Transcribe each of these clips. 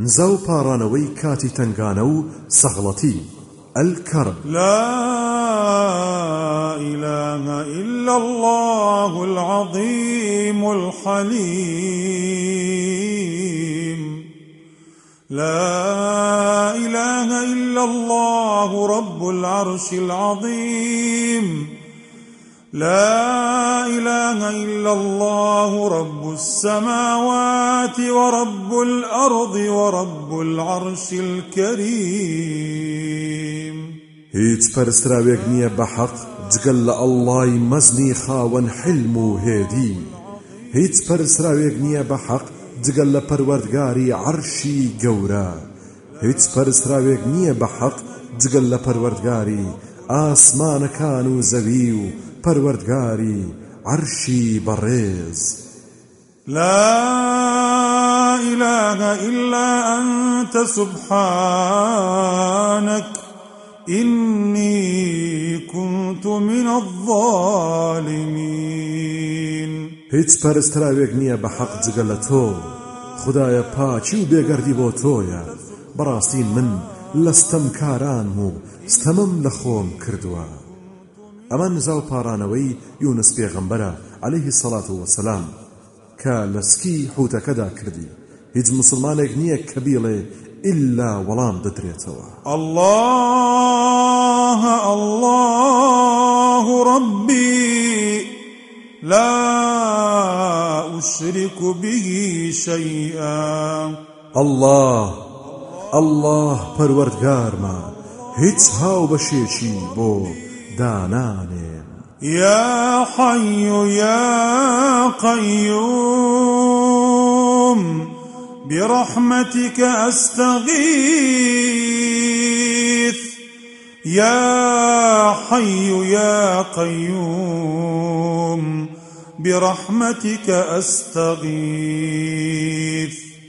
نزاو پارانەوەی کاتی تنگانە و سەغڵەتی. الكرب لا إله إلا الله العظيم الحليم. لا إله إلا الله رب العرش العظيم. لا إله إلا الله رب السماوات ورب الأرض ورب العرش الكريم. هیچ پەرستراوێک نییە بە حەق جگەل لە ئەڵڵای مەزنی خاوەن حلم و هێدی هیچ پەرسراوێک نییە بە حەق جگەل لە پەروەردگاری عەرشی گەورە. هیچ پەرسراوێک نییە بە حەق جگەل لە پەروەردگاری ئاسمانەکان و زەوی و پەروەردگاری عرشی بەڕێز لا إله إلا أنت سبحانك. إني كنت من الظالمين. هیچ پەرستراوێک نییە بە حەق جگە لە تۆ. خدایە پاچی و بێگەردی بۆ تۆیە. بەڕاستی من لە ستەمکاران و ستەمم لە خۆم کردووە. ئەمە نزاو پارانەوەی یونس پێغەمبەرە عليه سەڵات وسلام کە لە سکی حوتەکەدا کردی. هیچ مسلمانێک نییە کە بیڵێ ئللا وەڵام دەدرێتەوە الله الله ربي لا أشرك به شيئا. الله الله پەروەردگارمە هیچ هاو بەشێکی بۆ دانانێن يا حي يا قيوم برحمتك أستغيث. يا حي يا قيوم برحمتك أستغيث.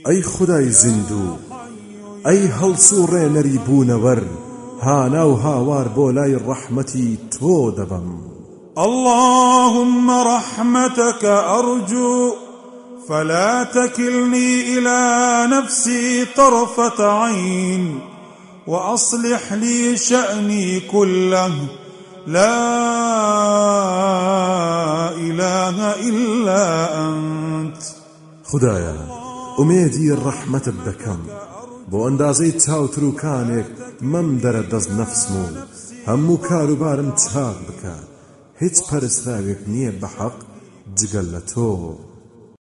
ئەی خودای زیندوو ئەی هەڵسوڕێنەری بوونەوەر هانا و هاوار بۆ لای ڕەحمەتی تۆ دەبەم اللهم رحمتك أرجو فلا تكلني إلى نفسي طرفة عين وأصلح لي شأني كله. لا إله إلا أنت. خدايا أميدي الرحمة بدكم بۆ ئەندازەی چاوتروکانێک مەم دەرە دەست نەفسم و هەموو کاروبارم چاک بکە. هیچ پەرستراوێک نییە بە حەق جگەل لە تۆ.